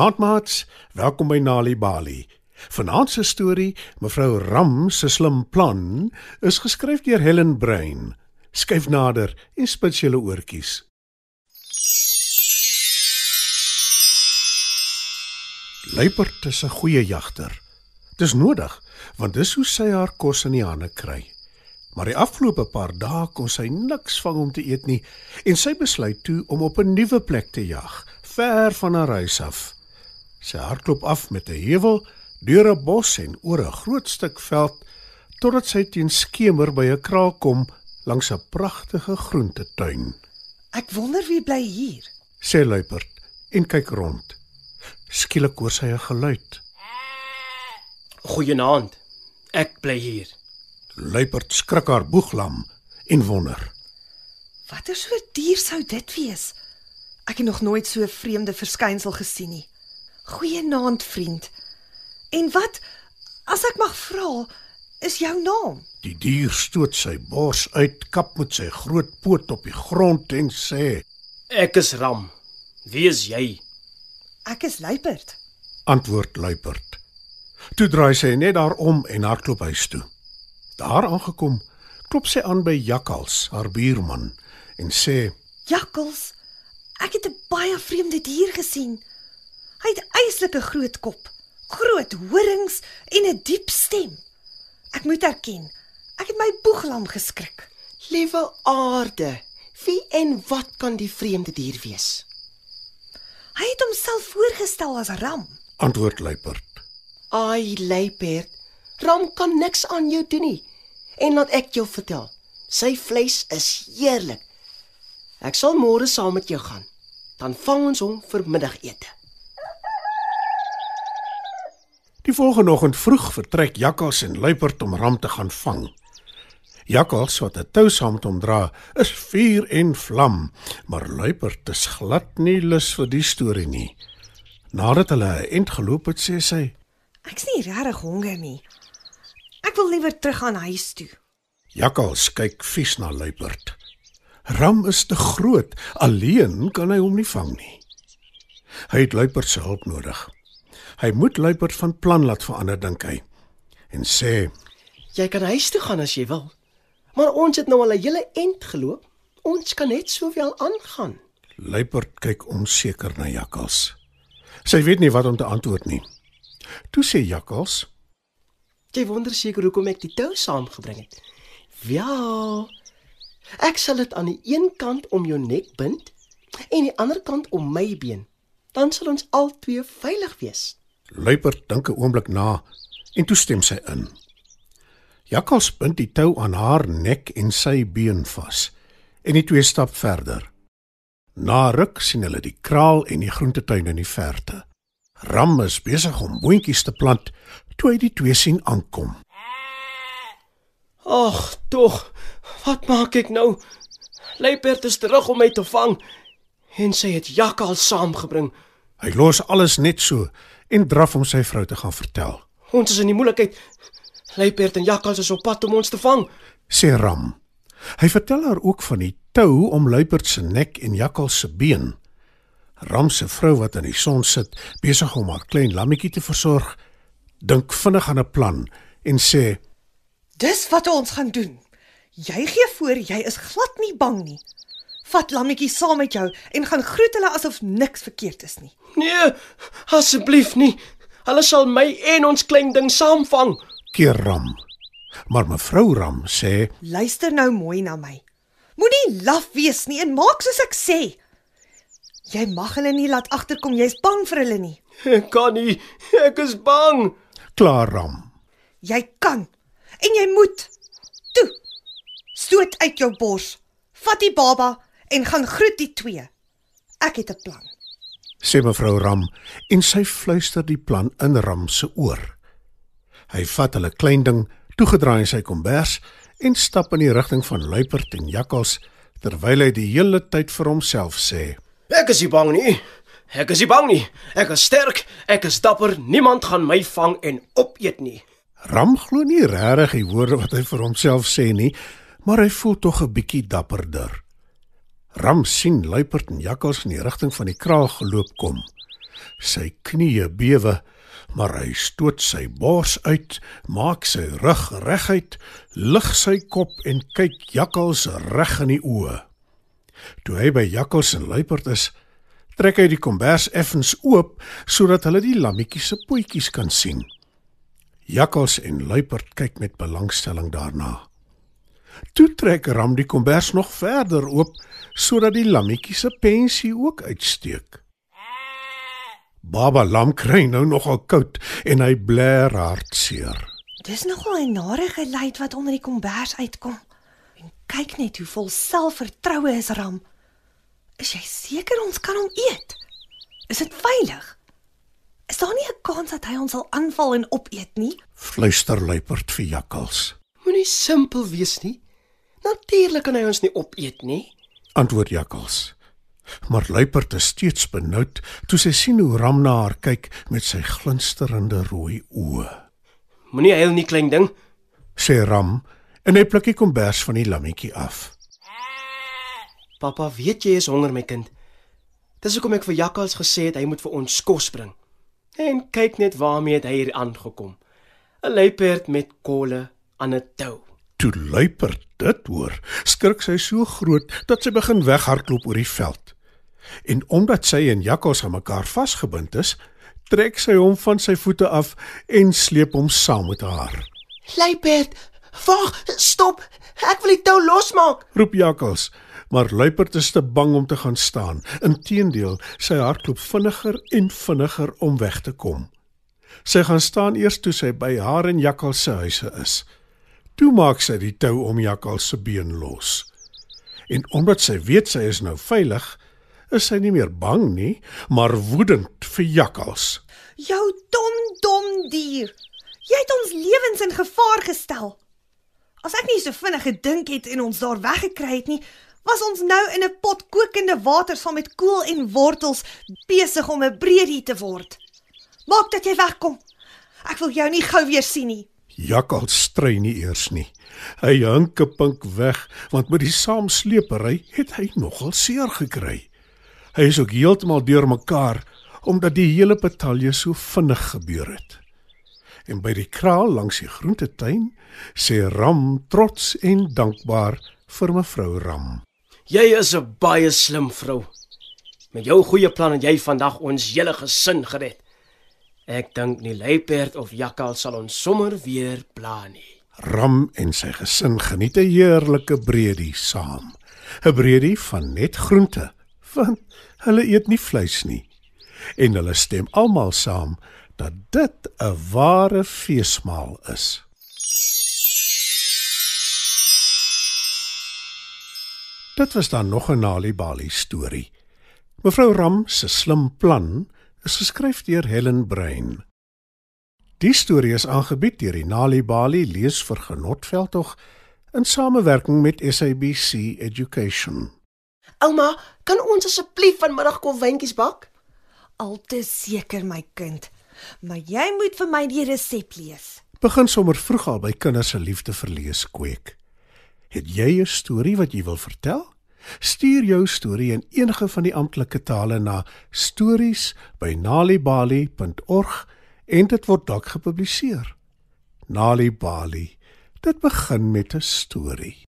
Goeienaand maats, welkom by Nali Bali. Vanaand se storie, mevrou Ram se slim plan, is geskryf deur Helen Brein. Skyf nader en spits julle oortjies. Luiperd is 'n goeie jagter. Dis nodig, want dis hoe sy haar kos in die hande kry. Maar die afgelope paar dae kon sy niks vang om te eet nie en sy besluit toe om op 'n nuwe plek te jag, ver van haar huis af. Sy hardloop af met 'n heuwel, deur 'n bos en oor 'n groot stuk veld totdat sy teen skemer by 'n kraal kom langs 'n pragtige groentetuin. Ek wonder wie bly hier. Sê luiperd en kyk rond. Skielik hoor sy 'n geluid. Goeienaand. Ek bly hier. Luiperd skrik haar boeglam en wonder. Watter soort dier sou dit wees? Ek het nog nooit so 'n vreemde verskynsel gesien nie. Goeienaand, vriend. En wat as ek mag vra, is jou naam? Die dier stoot sy bors uit, kap met sy groot poot op die grond en sê: Ek is Ram. Wie is jy? Ek is Luiperd. "Antwoord luiperd." Toe draai sy net daarom en hardloop huis toe. Daar aangekom, klop sy aan by Jakkals, haar buurman, en sê: Jakkals. Ek het 'n baie vreemde dier gesien. Hy het eislike groot kop, groot horings en 'n diep stem. Ek moet erken, ek het my boeglam geskrik. Liewe aarde, wie en wat kan die vreemde dier wees? Hy het homself voorgestel as Ram. "Antwoord luiperd." Ai, luiperd, Ram kan niks aan jou doen nie. En laat ek jou vertel, sy vleis is heerlik. Ek sal môre saam met jou gaan. Dan vang ons hom vir middagete. Die volgende oggend vroeg vertrek Jakkals en luiperd om ram te gaan vang. Jakkals wat 'n tou saam met hom dra, is vuur en vlam, maar luiperd is glad nie lus vir die storie nie. Nadat hulle 'n ent geloop het, sê sy: Ek's nie regtig honger nie. Ek wil liewer terug gaan huis toe. Jakkals kyk vies na luiperd. Ram is te groot, alleen kan hy hom nie vang nie. Hy het luiperd se hulp nodig. Hy moet luiperd van plan laat verander dink hy en sê: Jy kan huis toe gaan as jy wil. Maar ons het nou al 'n hele ent geloop. Ons kan net soveel aangaan. Luiperd kyk onseker na Jakkals. Sy weet nie wat om te antwoord nie. Toe sê Jakkals: Jy wonder seker hoekom ek die tou saamgebring het. Ja. Ek sal dit aan die een kant om jou nek bind en die ander kant om my been. Dan sal ons albei veilig wees. Luiperd dink 'n oomblik na en toe stem sy in. Jakkals bind die tou aan haar nek en sy been vas en die twee stap verder. Na ruk sien hulle die kraal en die groentetuin in die verte. Ram is besig om boontjies te plant toe hy die twee sien aankom. Ag, tog. Wat maak ek nou? Luiperd is terug om my te vang en sy het jakkal saamgebring. Hy los alles net so en draf om sy vrou te gaan vertel. Ons is in die moeilikheid. Luiperd en jakkals is op pad om ons te vang. Sê Ram. Hy vertel haar ook van die tou om luiperd se nek en jakkals se been. Ram se vrou wat in die son sit, besig om haar klein lammetjie te versorg, dink vinnig aan 'n plan en sê: Dis wat ons gaan doen. Jy gee voor jy is glad nie bang nie. Vat lammetjie saam met jou en gaan groet hulle asof niks verkeerd is nie. Nee, asseblief nie. Hulle sal my en ons klein ding saamvang. "Keer Ram." Maar mevrou Ram sê: Luister nou mooi na my. Moenie laf wees nie en maak soos ek sê. Jy mag hulle nie laat agterkom jy's bang vir hulle nie. Ek kan nie. Ek is bang. "Klaar Ram." Jy kan en jy moet. Toe. Stoot uit jou bors. Vat die baba en gaan groet die twee. Ek het 'n plan. sê mevrou Ram en sy fluister die plan in Ram se oor. Hy vat hulle klein ding toegedraai in sy kombers en stap in die rigting van luiperd en jakkals terwyl hy die hele tyd vir homself sê: Ek is nie bang nie. Ek is nie bang nie. Ek is sterk. Ek is dapper. Niemand gaan my vang en opeet nie. Ram glo nie regtig die woorde wat hy vir homself sê nie, maar hy voel tog 'n bietjie dapperder. Ram sien luiperd en jakkals in die rigting van die kraal geloop kom. Sy knieë bewe, maar hy stoot sy bors uit, maak sy rug reguit, lig sy kop en kyk Jakkals reg in die oë. Toe hy by Jakkals en Luiperd is, trek hy die kombers effens oop sodat hulle die lammetjie se potjies kan sien. Jakkals en Luiperd kyk met belangstelling daarna. Toe trek Ram die kombers nog verder oop sodat die lammetjie se pensie ook uitsteek. Baba lam kry nou nogal koud en hy blaar hartseer. Dis nogal 'n nare geluid wat onder die kombers uitkom. En kyk net hoe vol selfvertroue is Ram. Is jy seker ons kan hom eet? Is dit veilig? Is daar nie 'n kans dat hy ons sal aanval en opeet nie? Fluister luiperd vir jakkals. Moenie simpel wees nie. Natuurlik kan hy ons nie opeet nie. Antwoord jakkals. Maar luiperd is steeds benoud toe sy sien hoe Ram na haar kyk met sy glinsterende rooi oë. Moenie huil nie, klein ding. Sê Ram en hy pluk die kombers van die lammetjie af. Pappa, weet jy is honger my kind. Dis hoekom ek vir Jakkals gesê het hy moet vir ons kos bring. En kyk net waarmee het hy hier aangekom. 'n Luiperd met kolle aan 'n tou. Toe luiperd dit hoor, skrik sy so groot dat sy begin weghardloop oor die veld. En omdat sy en jakkals aan mekaar vasgebind is, trek sy hom van sy voete af en sleep hom saam met haar. Luiperd, wag, stop. Ek wil die tou losmaak. Roep jakkals, maar luiperd is te bang om te gaan staan. Inteendeel, sy hardloop vinniger en vinniger om weg te kom. Sy gaan staan eers toe sy by haar en jakkals se huise is. Toe maak sy die tou om jakkals se been los. En omdat sy weet sy is nou veilig, is sy nie meer bang nie, maar woedend vir jakkals. Jou dom dom dier. Jy het ons lewens in gevaar gestel. As ek nie so vinnig gedink het en ons daar weggekry het nie, was ons nou in 'n pot kokende water saam met kool en wortels besig om 'n breedie te word. Maak dat jy wegkom. Ek wil jou nie gou weer sien nie. Jakkals stry nie eers nie. Hy hinke pink weg want met die saamsleepery het hy nogal seer gekry. Hy is ook heeltemal deurmekaar omdat die hele betalje so vinnig gebeur het. En by die kraal langs die groentetuin sê Ram trots en dankbaar vir mevrou Ram. Jy is 'n baie slim vrou. Met jou goeie plan het jy vandag ons hele gesin gered. Ek dink nie luiperd of jakkal sal ons sommer weer pla nie. Ram en sy gesin geniet 'n heerlike breedie saam. 'n Breedie van net groente, want hulle eet nie vleis nie. En hulle stem almal saam dat dit 'n ware feesmaal is. Dit was dan nog 'n Nali Bali storie. Mevrou Ram se slim plan is geskryf deur Helen Brein. Die storie is aangebied deur die Nali Bali lees vir Genotveldtog in samewerking met SABC Education. Ouma, kan ons asseblief vanmiddag kolwyntjies bak? Altes seker my kind. Maar jy moet vir my die resep lees. Begin sommer vroeg al by kinders se liefde vir lees kweek. Het jy 'n storie wat jy wil vertel? Stuur jou storie in enige van die amptelike tale na stories@nalibali.org en dit word dalk gepubliseer. Nali Bali. Dit begin met 'n storie.